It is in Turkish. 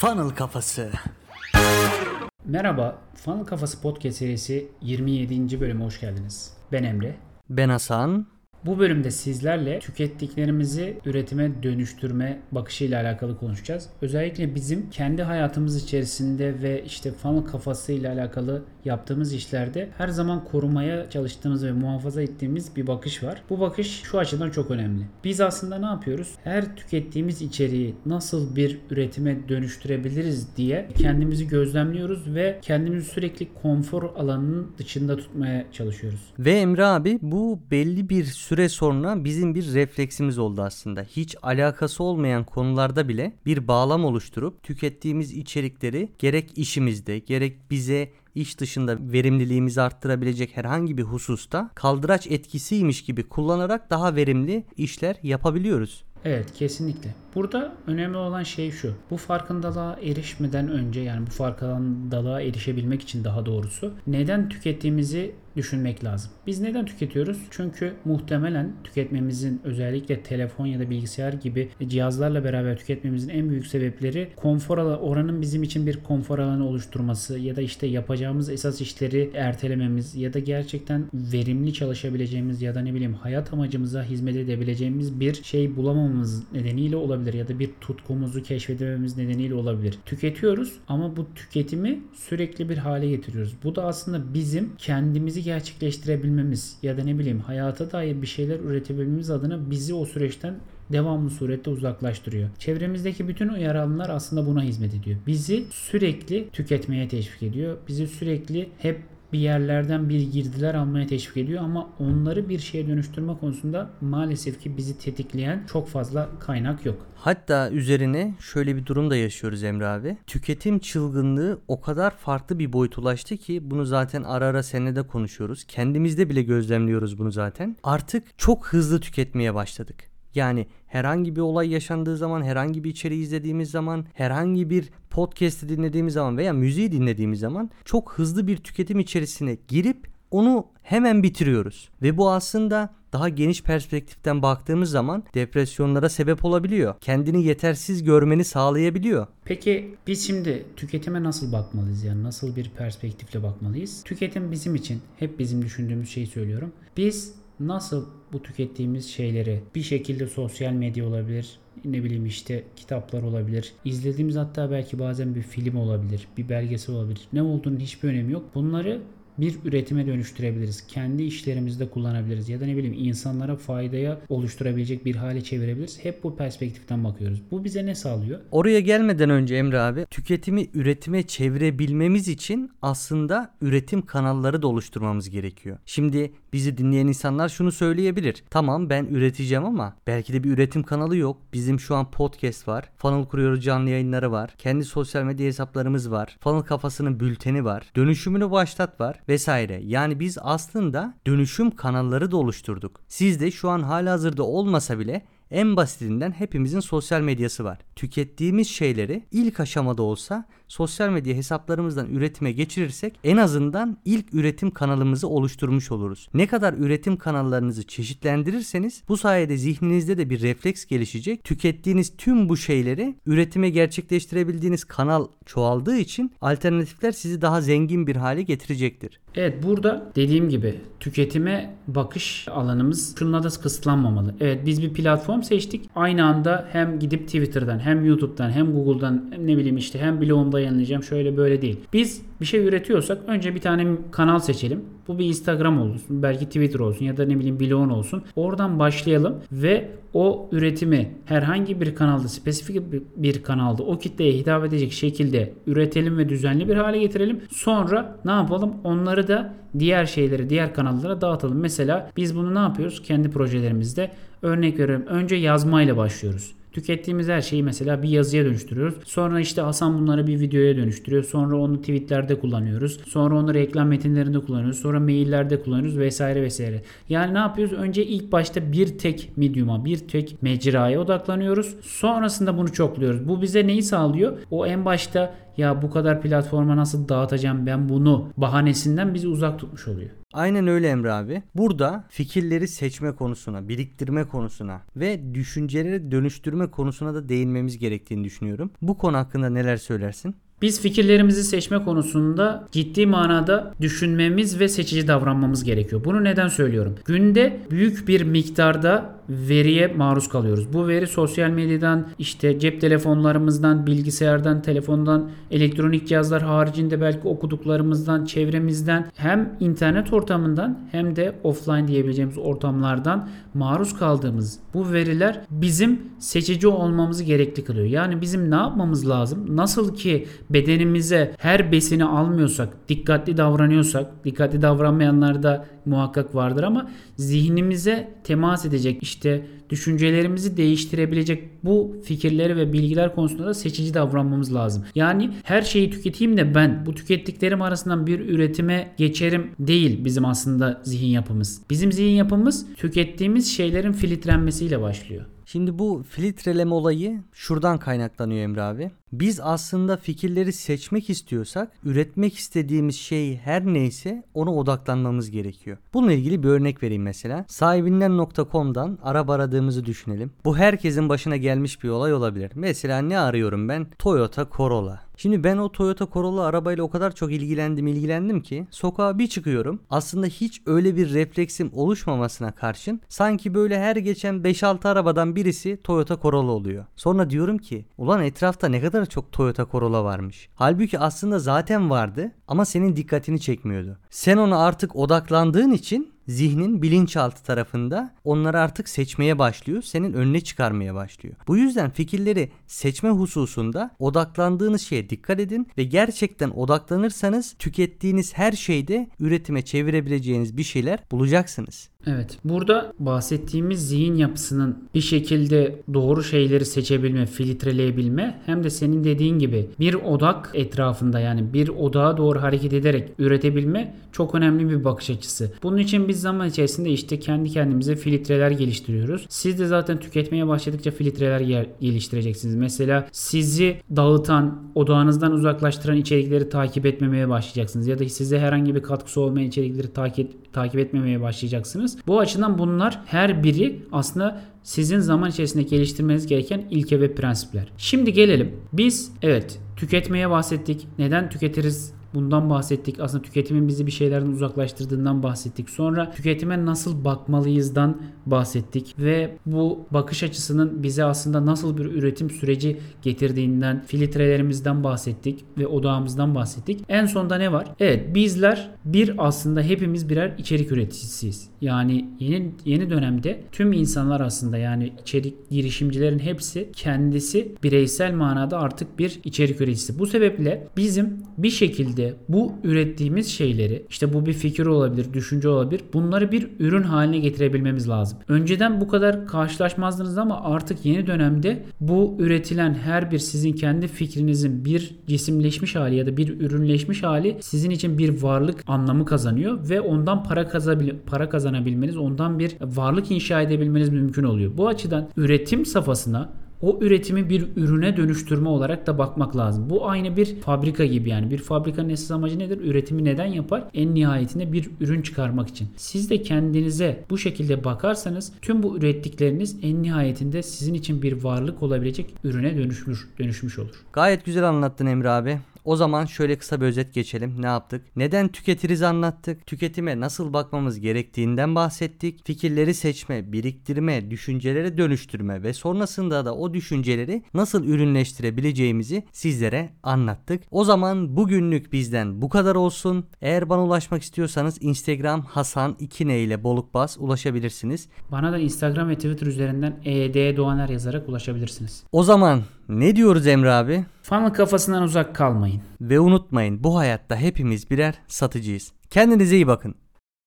Funnel Kafası. Merhaba, Funnel Kafası Podcast serisi 27. bölüme hoş geldiniz. Ben Emre. Ben Hasan. Bu bölümde sizlerle tükettiklerimizi üretime dönüştürme bakışıyla alakalı konuşacağız. Özellikle bizim kendi hayatımız içerisinde ve işte funnel kafasıyla alakalı yaptığımız işlerde her zaman korumaya çalıştığımız ve muhafaza ettiğimiz bir bakış var. Bu bakış şu açıdan çok önemli. Biz aslında ne yapıyoruz? Her tükettiğimiz içeriği nasıl bir üretime dönüştürebiliriz diye kendimizi gözlemliyoruz ve kendimizi sürekli konfor alanının dışında tutmaya çalışıyoruz. Ve Emre abi bu belli bir süre sonra bizim bir refleksimiz oldu aslında. Hiç alakası olmayan konularda bile bir bağlam oluşturup tükettiğimiz içerikleri gerek işimizde gerek bize iş dışında verimliliğimizi arttırabilecek herhangi bir hususta kaldıraç etkisiymiş gibi kullanarak daha verimli işler yapabiliyoruz. Evet kesinlikle. Burada önemli olan şey şu. Bu farkındalığa erişmeden önce yani bu farkındalığa erişebilmek için daha doğrusu neden tükettiğimizi düşünmek lazım. Biz neden tüketiyoruz? Çünkü muhtemelen tüketmemizin özellikle telefon ya da bilgisayar gibi cihazlarla beraber tüketmemizin en büyük sebepleri konfor alanı, oranın bizim için bir konfor alanı oluşturması ya da işte yapacağımız esas işleri ertelememiz ya da gerçekten verimli çalışabileceğimiz ya da ne bileyim hayat amacımıza hizmet edebileceğimiz bir şey bulamamamız nedeniyle olabilir ya da bir tutkumuzu keşfedememiz nedeniyle olabilir. Tüketiyoruz ama bu tüketimi sürekli bir hale getiriyoruz. Bu da aslında bizim kendimizi gerçekleştirebilmemiz ya da ne bileyim hayata dair bir şeyler üretebilmemiz adına bizi o süreçten devamlı surette uzaklaştırıyor. Çevremizdeki bütün uyarılar aslında buna hizmet ediyor. Bizi sürekli tüketmeye teşvik ediyor. Bizi sürekli hep bir yerlerden bir girdiler almaya teşvik ediyor ama onları bir şeye dönüştürme konusunda maalesef ki bizi tetikleyen çok fazla kaynak yok. Hatta üzerine şöyle bir durum da yaşıyoruz Emre abi. Tüketim çılgınlığı o kadar farklı bir boyut ulaştı ki bunu zaten ara ara seninle de konuşuyoruz. Kendimizde bile gözlemliyoruz bunu zaten. Artık çok hızlı tüketmeye başladık. Yani herhangi bir olay yaşandığı zaman, herhangi bir içeriği izlediğimiz zaman, herhangi bir podcast'i dinlediğimiz zaman veya müziği dinlediğimiz zaman çok hızlı bir tüketim içerisine girip onu hemen bitiriyoruz. Ve bu aslında daha geniş perspektiften baktığımız zaman depresyonlara sebep olabiliyor. Kendini yetersiz görmeni sağlayabiliyor. Peki biz şimdi tüketime nasıl bakmalıyız yani nasıl bir perspektifle bakmalıyız? Tüketim bizim için hep bizim düşündüğümüz şeyi söylüyorum. Biz nasıl bu tükettiğimiz şeyleri bir şekilde sosyal medya olabilir, ne bileyim işte kitaplar olabilir. İzlediğimiz hatta belki bazen bir film olabilir, bir belgesel olabilir. Ne olduğunun hiçbir önemi yok. Bunları bir üretime dönüştürebiliriz. Kendi işlerimizde kullanabiliriz ya da ne bileyim insanlara faydaya oluşturabilecek bir hale çevirebiliriz. Hep bu perspektiften bakıyoruz. Bu bize ne sağlıyor? Oraya gelmeden önce Emre abi tüketimi üretime çevirebilmemiz için aslında üretim kanalları da oluşturmamız gerekiyor. Şimdi bizi dinleyen insanlar şunu söyleyebilir. Tamam ben üreteceğim ama belki de bir üretim kanalı yok. Bizim şu an podcast var. Funnel kuruyoruz canlı yayınları var. Kendi sosyal medya hesaplarımız var. Funnel kafasının bülteni var. Dönüşümünü başlat var vesaire. Yani biz aslında dönüşüm kanalları da oluşturduk. Siz de şu an halihazırda olmasa bile en basitinden hepimizin sosyal medyası var. Tükettiğimiz şeyleri ilk aşamada olsa sosyal medya hesaplarımızdan üretime geçirirsek en azından ilk üretim kanalımızı oluşturmuş oluruz. Ne kadar üretim kanallarınızı çeşitlendirirseniz bu sayede zihninizde de bir refleks gelişecek. Tükettiğiniz tüm bu şeyleri üretime gerçekleştirebildiğiniz kanal çoğaldığı için alternatifler sizi daha zengin bir hale getirecektir. Evet burada dediğim gibi tüketime bakış alanımız şununla da kısıtlanmamalı. Evet biz bir platform seçtik. Aynı anda hem gidip Twitter'dan hem YouTube'dan hem Google'dan hem ne bileyim işte hem blogumda yayınlayacağım şöyle böyle değil. Biz bir şey üretiyorsak önce bir tane kanal seçelim. Bu bir Instagram olsun, belki Twitter olsun ya da ne bileyim blogun olsun. Oradan başlayalım ve o üretimi herhangi bir kanalda, spesifik bir kanalda o kitleye hitap edecek şekilde üretelim ve düzenli bir hale getirelim. Sonra ne yapalım? Onları da diğer şeyleri, diğer kanallara dağıtalım. Mesela biz bunu ne yapıyoruz? Kendi projelerimizde örnek veriyorum. Önce yazmayla başlıyoruz. Tükettiğimiz her şeyi mesela bir yazıya dönüştürüyoruz. Sonra işte Hasan bunları bir videoya dönüştürüyor. Sonra onu tweetlerde kullanıyoruz. Sonra onu reklam metinlerinde kullanıyoruz. Sonra maillerde kullanıyoruz vesaire vesaire. Yani ne yapıyoruz? Önce ilk başta bir tek medium'a, bir tek mecraya odaklanıyoruz. Sonrasında bunu çokluyoruz. Bu bize neyi sağlıyor? O en başta ya bu kadar platforma nasıl dağıtacağım ben bunu bahanesinden bizi uzak tutmuş oluyor. Aynen öyle Emre abi. Burada fikirleri seçme konusuna, biriktirme konusuna ve düşünceleri dönüştürme konusuna da değinmemiz gerektiğini düşünüyorum. Bu konu hakkında neler söylersin? Biz fikirlerimizi seçme konusunda ciddi manada düşünmemiz ve seçici davranmamız gerekiyor. Bunu neden söylüyorum? Günde büyük bir miktarda veriye maruz kalıyoruz. Bu veri sosyal medyadan, işte cep telefonlarımızdan, bilgisayardan, telefondan, elektronik cihazlar haricinde belki okuduklarımızdan, çevremizden hem internet ortamından hem de offline diyebileceğimiz ortamlardan maruz kaldığımız bu veriler bizim seçici olmamızı gerekli kılıyor. Yani bizim ne yapmamız lazım? Nasıl ki bedenimize her besini almıyorsak, dikkatli davranıyorsak, dikkatli davranmayanlar da muhakkak vardır ama zihnimize temas edecek işte düşüncelerimizi değiştirebilecek bu fikirleri ve bilgiler konusunda da seçici davranmamız lazım. Yani her şeyi tüketeyim de ben bu tükettiklerim arasından bir üretime geçerim değil bizim aslında zihin yapımız. Bizim zihin yapımız tükettiğimiz şeylerin filtrenmesiyle başlıyor. Şimdi bu filtreleme olayı şuradan kaynaklanıyor Emre abi. Biz aslında fikirleri seçmek istiyorsak üretmek istediğimiz şey her neyse ona odaklanmamız gerekiyor. Bununla ilgili bir örnek vereyim mesela. Sahibinden.com'dan araba aradığımızı düşünelim. Bu herkesin başına gelmiş bir olay olabilir. Mesela ne arıyorum ben? Toyota Corolla. Şimdi ben o Toyota Corolla arabayla o kadar çok ilgilendim ilgilendim ki sokağa bir çıkıyorum. Aslında hiç öyle bir refleksim oluşmamasına karşın sanki böyle her geçen 5-6 arabadan birisi Toyota Corolla oluyor. Sonra diyorum ki ulan etrafta ne kadar çok Toyota Corolla varmış. Halbuki aslında zaten vardı ama senin dikkatini çekmiyordu. Sen ona artık odaklandığın için zihnin bilinçaltı tarafında onları artık seçmeye başlıyor. Senin önüne çıkarmaya başlıyor. Bu yüzden fikirleri seçme hususunda odaklandığınız şeye dikkat edin ve gerçekten odaklanırsanız tükettiğiniz her şeyde üretime çevirebileceğiniz bir şeyler bulacaksınız. Evet. Burada bahsettiğimiz zihin yapısının bir şekilde doğru şeyleri seçebilme, filtreleyebilme hem de senin dediğin gibi bir odak etrafında yani bir odağa doğru hareket ederek üretebilme çok önemli bir bakış açısı. Bunun için biz zaman içerisinde işte kendi kendimize filtreler geliştiriyoruz. Siz de zaten tüketmeye başladıkça filtreler geliştireceksiniz. Mesela sizi dağıtan, odağınızdan uzaklaştıran içerikleri takip etmemeye başlayacaksınız ya da size herhangi bir katkısı olmayan içerikleri takip takip etmemeye başlayacaksınız. Bu açıdan bunlar her biri aslında sizin zaman içerisinde geliştirmeniz gereken ilke ve prensipler. Şimdi gelelim. Biz evet tüketmeye bahsettik. Neden tüketiriz? Bundan bahsettik. Aslında tüketimin bizi bir şeylerden uzaklaştırdığından bahsettik. Sonra tüketime nasıl bakmalıyızdan bahsettik ve bu bakış açısının bize aslında nasıl bir üretim süreci getirdiğinden, filtrelerimizden bahsettik ve odağımızdan bahsettik. En sonda ne var? Evet bizler bir aslında hepimiz birer içerik üreticisiyiz. Yani yeni yeni dönemde tüm insanlar aslında yani içerik girişimcilerin hepsi kendisi bireysel manada artık bir içerik üreticisi. Bu sebeple bizim bir şekilde bu ürettiğimiz şeyleri işte bu bir fikir olabilir, düşünce olabilir. Bunları bir ürün haline getirebilmemiz lazım. Önceden bu kadar karşılaşmazdınız ama artık yeni dönemde bu üretilen her bir sizin kendi fikrinizin bir cisimleşmiş hali ya da bir ürünleşmiş hali sizin için bir varlık anlamı kazanıyor ve ondan para kazabil para kazanabilmeniz, ondan bir varlık inşa edebilmeniz mümkün oluyor. Bu açıdan üretim safhasına o üretimi bir ürüne dönüştürme olarak da bakmak lazım. Bu aynı bir fabrika gibi yani. Bir fabrikanın esas amacı nedir? Üretimi neden yapar? En nihayetinde bir ürün çıkarmak için. Siz de kendinize bu şekilde bakarsanız tüm bu ürettikleriniz en nihayetinde sizin için bir varlık olabilecek ürüne dönüşmüş, dönüşmüş olur. Gayet güzel anlattın Emre abi. O zaman şöyle kısa bir özet geçelim. Ne yaptık? Neden tüketiriz anlattık. Tüketime nasıl bakmamız gerektiğinden bahsettik. Fikirleri seçme, biriktirme, düşüncelere dönüştürme ve sonrasında da o düşünceleri nasıl ürünleştirebileceğimizi sizlere anlattık. O zaman bugünlük bizden bu kadar olsun. Eğer bana ulaşmak istiyorsanız Instagram Hasan 2 ile Bolukbas ulaşabilirsiniz. Bana da Instagram ve Twitter üzerinden ED Doğaner yazarak ulaşabilirsiniz. O zaman ne diyoruz Emre abi? Funnel kafasından uzak kalmayın. Ve unutmayın bu hayatta hepimiz birer satıcıyız. Kendinize iyi bakın.